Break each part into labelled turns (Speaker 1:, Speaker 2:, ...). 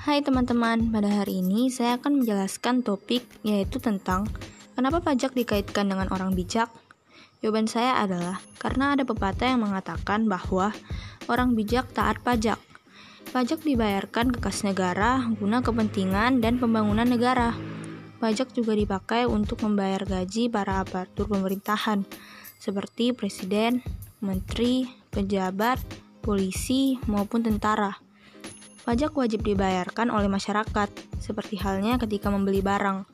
Speaker 1: Hai teman-teman, pada hari ini saya akan menjelaskan topik yaitu tentang kenapa pajak dikaitkan dengan orang bijak. Jawaban saya adalah karena ada pepatah yang mengatakan bahwa orang bijak taat pajak. Pajak dibayarkan ke kas negara guna kepentingan dan pembangunan negara. Pajak juga dipakai untuk membayar gaji para aparatur pemerintahan, seperti presiden, menteri, pejabat, polisi, maupun tentara. Pajak wajib dibayarkan oleh masyarakat, seperti halnya ketika membeli barang.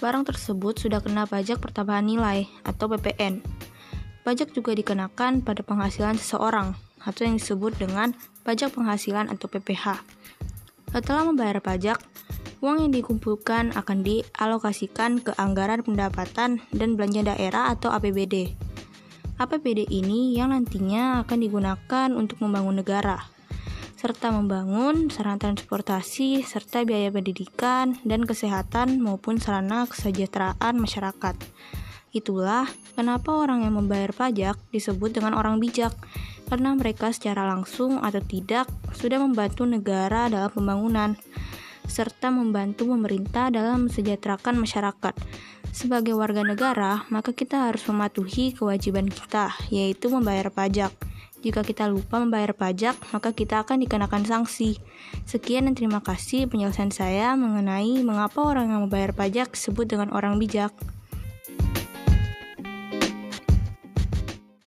Speaker 1: Barang tersebut sudah kena pajak pertambahan nilai atau PPN. Pajak juga dikenakan pada penghasilan seseorang atau yang disebut dengan pajak penghasilan atau PPH. Setelah membayar pajak, uang yang dikumpulkan akan dialokasikan ke anggaran pendapatan dan belanja daerah atau APBD. APBD ini yang nantinya akan digunakan untuk membangun negara serta membangun sarana transportasi serta biaya pendidikan dan kesehatan maupun sarana kesejahteraan masyarakat. Itulah kenapa orang yang membayar pajak disebut dengan orang bijak, karena mereka secara langsung atau tidak sudah membantu negara dalam pembangunan, serta membantu pemerintah dalam mensejahterakan masyarakat. Sebagai warga negara, maka kita harus mematuhi kewajiban kita, yaitu membayar pajak. Jika kita lupa membayar pajak, maka kita akan dikenakan sanksi. Sekian dan terima kasih penjelasan saya mengenai mengapa orang yang membayar pajak disebut dengan orang bijak.